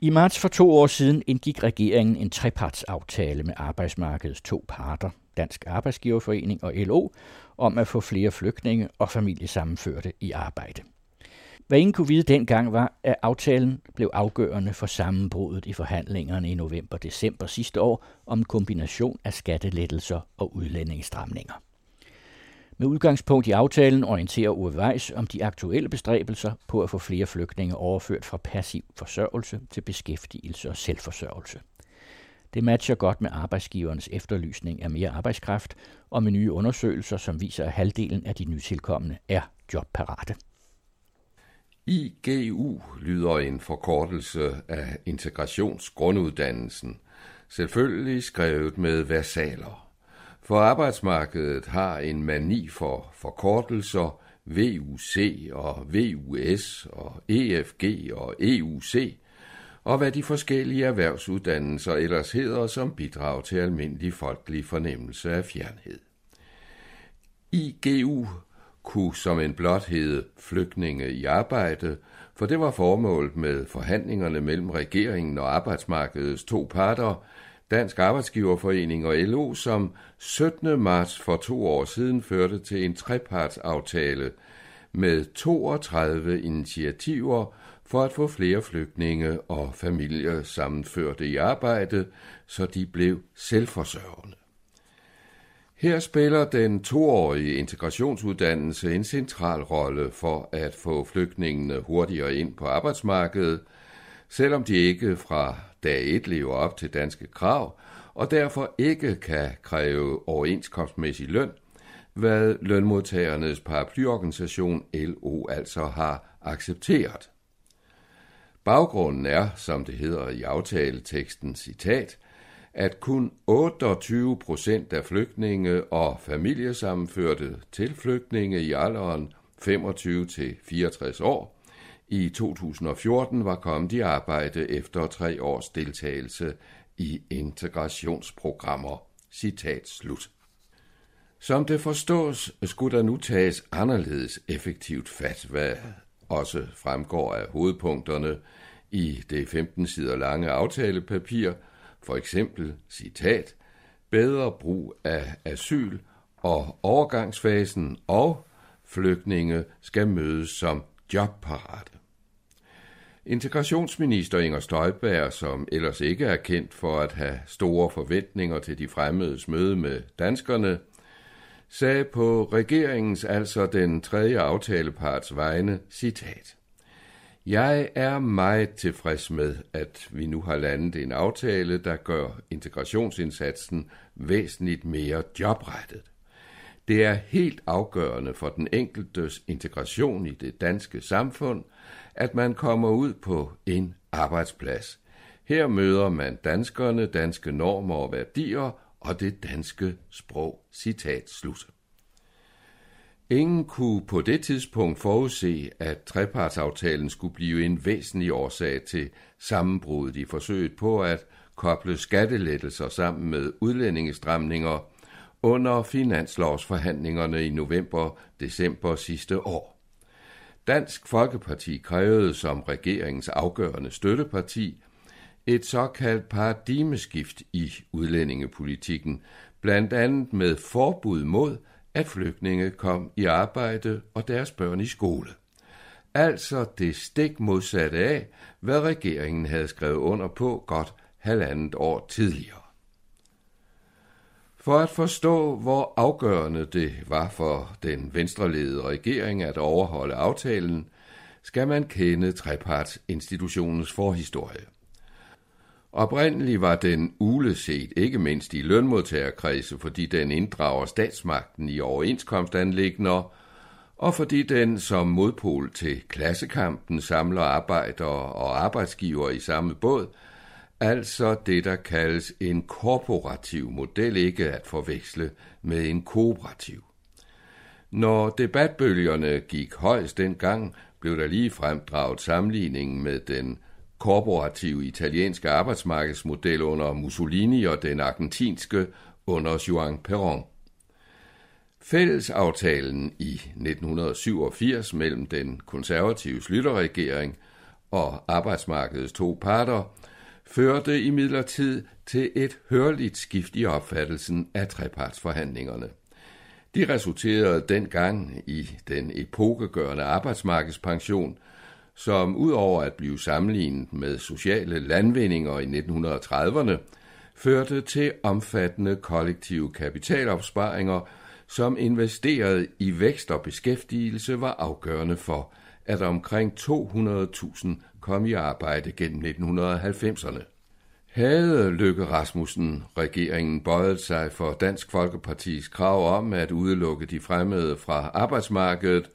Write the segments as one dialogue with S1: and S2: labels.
S1: I marts for to år siden indgik regeringen en trepartsaftale med arbejdsmarkedets to parter, Dansk Arbejdsgiverforening og LO, om at få flere flygtninge og familiesammenførte i arbejde. Hvad ingen kunne vide dengang var, at aftalen blev afgørende for sammenbruddet i forhandlingerne i november-december sidste år om en kombination af skattelettelser og udlændingsstramninger. Med udgangspunkt i aftalen orienterer Uwe Weiss om de aktuelle bestræbelser på at få flere flygtninge overført fra passiv forsørgelse til beskæftigelse og selvforsørgelse. Det matcher godt med arbejdsgivernes efterlysning af mere arbejdskraft og med nye undersøgelser, som viser, at halvdelen af de nytilkommende er jobparate.
S2: IGU lyder en forkortelse af integrationsgrunduddannelsen, selvfølgelig skrevet med versaler. For arbejdsmarkedet har en mani for forkortelser, VUC og VUS og EFG og EUC, og hvad de forskellige erhvervsuddannelser ellers hedder som bidrag til almindelig folkelig fornemmelse af fjernhed. IGU kunne som en blot hedde flygtninge i arbejde, for det var formålet med forhandlingerne mellem regeringen og arbejdsmarkedets to parter, Dansk Arbejdsgiverforening og LO, som 17. marts for to år siden førte til en trepartsaftale med 32 initiativer for at få flere flygtninge og familier sammenførte i arbejde, så de blev selvforsørgende. Her spiller den toårige integrationsuddannelse en central rolle for at få flygtningene hurtigere ind på arbejdsmarkedet, selvom de ikke fra dag 1 lever op til danske krav, og derfor ikke kan kræve overenskomstmæssig løn, hvad lønmodtagernes paraplyorganisation LO altså har accepteret. Baggrunden er, som det hedder i aftaleteksten, citat, at kun 28 procent af flygtninge og familiesammenførte til flygtninge i alderen 25 til 64 år i 2014 var kommet i arbejde efter tre års deltagelse i integrationsprogrammer. Citat slut. Som det forstås, skulle der nu tages anderledes effektivt fat, hvad også fremgår af hovedpunkterne i det 15 sider lange aftalepapir, for eksempel, citat, bedre brug af asyl og overgangsfasen og flygtninge skal mødes som jobparate. Integrationsminister Inger Støjberg, som ellers ikke er kendt for at have store forventninger til de fremmedes møde med danskerne, sagde på regeringens, altså den tredje aftaleparts vegne, citat. Jeg er meget tilfreds med, at vi nu har landet en aftale, der gør integrationsindsatsen væsentligt mere jobrettet. Det er helt afgørende for den enkeltes integration i det danske samfund, at man kommer ud på en arbejdsplads. Her møder man danskerne, danske normer og værdier og det danske sprog. Citat slut. Ingen kunne på det tidspunkt forudse, at trepartsaftalen skulle blive en væsentlig årsag til sammenbruddet i forsøget på at koble skattelettelser sammen med udlændingestramninger under finanslovsforhandlingerne i november-december sidste år. Dansk Folkeparti krævede som regeringens afgørende støtteparti et såkaldt paradigmeskift i udlændingepolitikken, blandt andet med forbud mod, at flygtninge kom i arbejde og deres børn i skole. Altså det stik modsatte af, hvad regeringen havde skrevet under på godt halvandet år tidligere. For at forstå, hvor afgørende det var for den venstreledede regering at overholde aftalen, skal man kende trepartsinstitutionens forhistorie. Oprindeligt var den uleset ikke mindst i lønmodtagerkredse, fordi den inddrager statsmagten i overenskomstanlægner, og fordi den som modpol til klassekampen samler arbejdere og arbejdsgiver i samme båd, altså det, der kaldes en korporativ model, ikke at forveksle med en kooperativ. Når debatbølgerne gik højst dengang, blev der lige fremdraget sammenligningen med den korporative italienske arbejdsmarkedsmodel under Mussolini og den argentinske under Juan Perón. Fællesaftalen i 1987 mellem den konservative Slytterregering og arbejdsmarkedets to parter førte imidlertid til et hørligt skift i opfattelsen af trepartsforhandlingerne. De resulterede dengang i den epokegørende arbejdsmarkedspension, som udover at blive sammenlignet med sociale landvindinger i 1930'erne, førte til omfattende kollektive kapitalopsparinger, som investeret i vækst og beskæftigelse var afgørende for, at omkring 200.000 kom i arbejde gennem 1990'erne. Havde Løkke Rasmussen regeringen bøjet sig for Dansk Folkepartis krav om at udelukke de fremmede fra arbejdsmarkedet,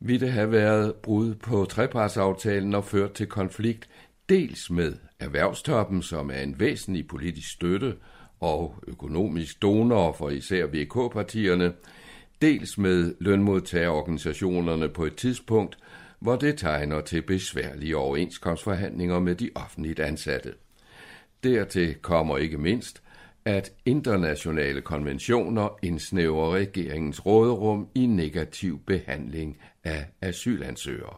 S2: ville det have været brud på trepartsaftalen og ført til konflikt dels med erhvervstoppen, som er en væsentlig politisk støtte og økonomisk donor for især VK-partierne, dels med lønmodtagerorganisationerne på et tidspunkt, hvor det tegner til besværlige overenskomstforhandlinger med de offentligt ansatte. Dertil kommer ikke mindst, at internationale konventioner indsnæver regeringens råderum i negativ behandling af asylansøgere.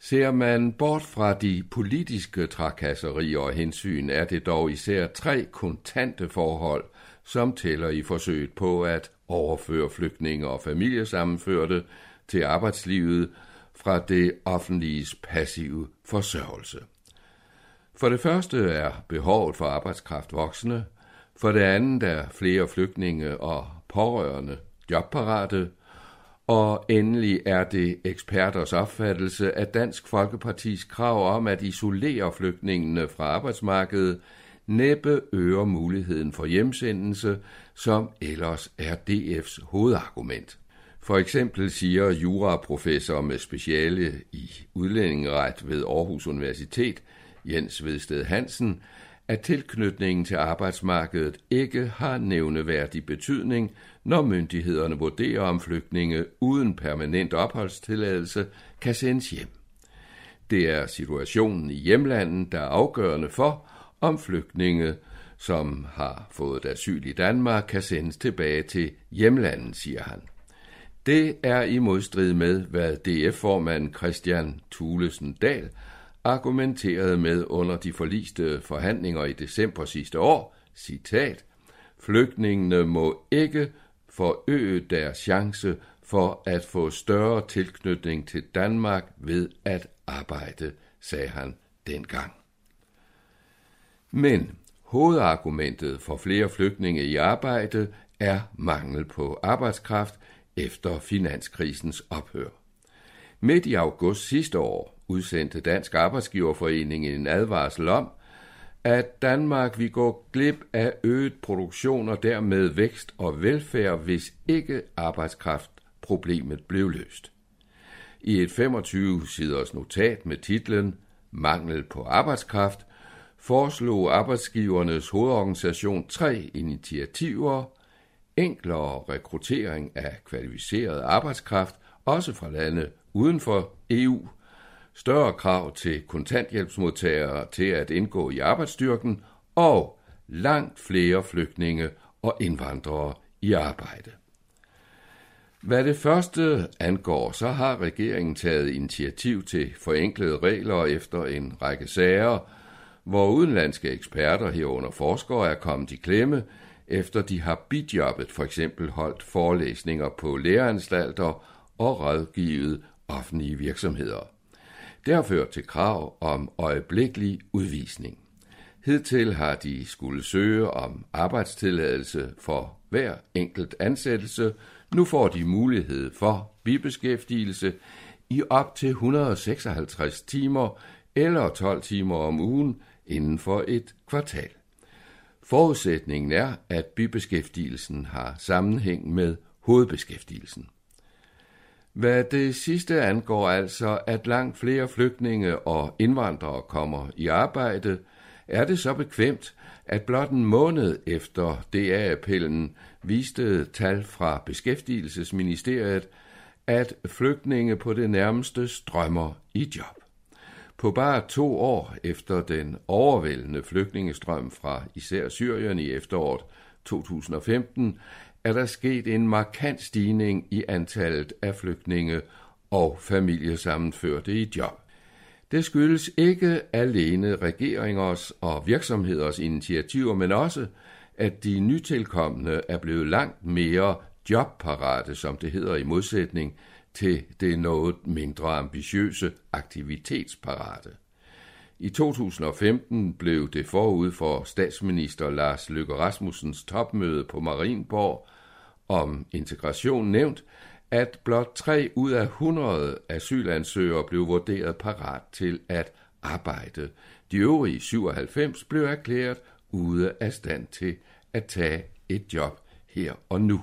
S2: Ser man bort fra de politiske trakasserier og hensyn, er det dog især tre kontante forhold, som tæller i forsøget på at overføre flygtninge og familiesammenførte til arbejdslivet fra det offentliges passive forsørgelse. For det første er behovet for arbejdskraft voksende, for det andet er flere flygtninge og pårørende jobparate, og endelig er det eksperters opfattelse, at Dansk Folkepartis krav om at isolere flygtningene fra arbejdsmarkedet næppe øger muligheden for hjemsendelse, som ellers er DF's hovedargument. For eksempel siger juraprofessor med speciale i udlændingeret ved Aarhus Universitet, Jens Vedsted Hansen, at tilknytningen til arbejdsmarkedet ikke har nævneværdig betydning, når myndighederne vurderer, om flygtninge uden permanent opholdstilladelse kan sendes hjem. Det er situationen i hjemlandet, der er afgørende for, om flygtninge, som har fået asyl i Danmark, kan sendes tilbage til hjemlandet, siger han. Det er i modstrid med, hvad DF-formand Christian Thulesen Dahl argumenterede med under de forliste forhandlinger i december sidste år, citat, Flygtningene må ikke forøge deres chance for at få større tilknytning til Danmark ved at arbejde, sagde han dengang. Men hovedargumentet for flere flygtninge i arbejde er mangel på arbejdskraft efter finanskrisens ophør. Midt i august sidste år udsendte Dansk Arbejdsgiverforening en advarsel om, at Danmark vil gå glip af øget produktion og dermed vækst og velfærd, hvis ikke arbejdskraftproblemet blev løst. I et 25-siders notat med titlen Mangel på arbejdskraft foreslog arbejdsgivernes hovedorganisation tre initiativer, enklere rekruttering af kvalificeret arbejdskraft, også fra lande uden for EU, større krav til kontanthjælpsmodtagere til at indgå i arbejdsstyrken og langt flere flygtninge og indvandrere i arbejde. Hvad det første angår, så har regeringen taget initiativ til forenklede regler efter en række sager, hvor udenlandske eksperter herunder forskere er kommet i klemme, efter de har bidjobbet for eksempel holdt forelæsninger på læreanstalter og rådgivet offentlige virksomheder. Det har ført til krav om øjeblikkelig udvisning. Hidtil har de skulle søge om arbejdstilladelse for hver enkelt ansættelse. Nu får de mulighed for bibeskæftigelse i op til 156 timer eller 12 timer om ugen inden for et kvartal. Forudsætningen er, at bibeskæftigelsen har sammenhæng med hovedbeskæftigelsen. Hvad det sidste angår altså, at langt flere flygtninge og indvandrere kommer i arbejde, er det så bekvemt, at blot en måned efter DA-appellen viste tal fra Beskæftigelsesministeriet, at flygtninge på det nærmeste strømmer i job. På bare to år efter den overvældende flygtningestrøm fra især Syrien i efteråret 2015, er der sket en markant stigning i antallet af flygtninge og familiesammenførte i job. Det skyldes ikke alene regeringers og virksomheders initiativer, men også, at de nytilkommende er blevet langt mere jobparate, som det hedder i modsætning til det noget mindre ambitiøse aktivitetsparate. I 2015 blev det forud for statsminister Lars Løkke Rasmussens topmøde på Marienborg om integration nævnt, at blot 3 ud af 100 asylansøgere blev vurderet parat til at arbejde. De øvrige 97 blev erklæret ude af stand til at tage et job her og nu.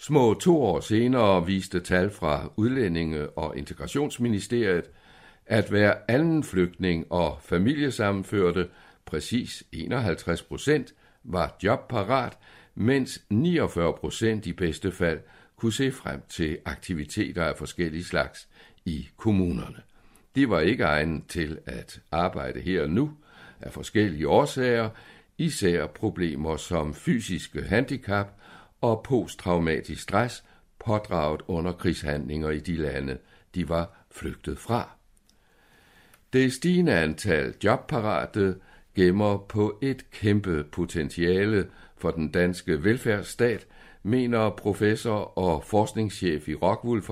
S2: Små to år senere viste tal fra Udlændinge- og Integrationsministeriet, at hver anden flygtning og familiesammenførte, præcis 51 procent, var jobparat, mens 49 procent i bedste fald kunne se frem til aktiviteter af forskellige slags i kommunerne. De var ikke egnet til at arbejde her og nu af forskellige årsager, især problemer som fysiske handicap og posttraumatisk stress pådraget under krigshandlinger i de lande, de var flygtet fra. Det stigende antal jobparate gemmer på et kæmpe potentiale for den danske velfærdsstat, mener professor og forskningschef i Rockwool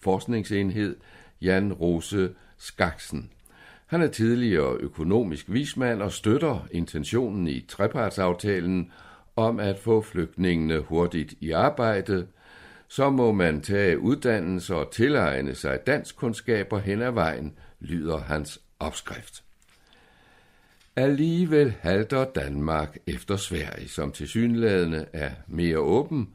S2: forskningsenhed Jan Rose Skaksen. Han er tidligere økonomisk vismand og støtter intentionen i trepartsaftalen om at få flygtningene hurtigt i arbejde, så må man tage uddannelse og tilegne sig dansk kundskaber hen ad vejen, lyder hans opskrift. Alligevel halter Danmark efter Sverige, som til synlædende er mere åben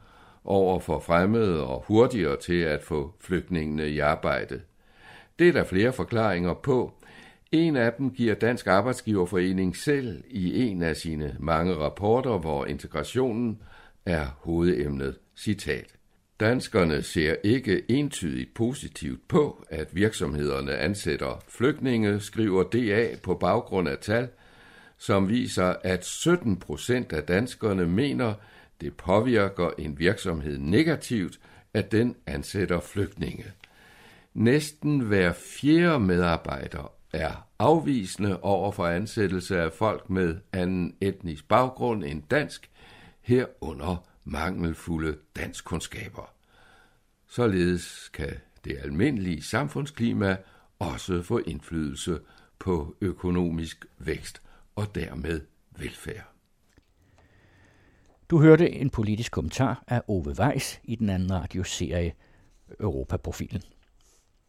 S2: over for fremmede og hurtigere til at få flygtningene i arbejde. Det er der flere forklaringer på. En af dem giver Dansk Arbejdsgiverforening selv i en af sine mange rapporter, hvor integrationen er hovedemnet. Citat. Danskerne ser ikke entydigt positivt på, at virksomhederne ansætter flygtninge, skriver DA på baggrund af tal, som viser, at 17 procent af danskerne mener, det påvirker en virksomhed negativt, at den ansætter flygtninge. Næsten hver fjerde medarbejder er afvisende over for ansættelse af folk med anden etnisk baggrund end dansk, herunder mangelfulde danskkundskaber. Således kan det almindelige samfundsklima også få indflydelse på økonomisk vækst og dermed velfærd.
S1: Du hørte en politisk kommentar af Ove Weiss i den anden radioserie Europaprofilen.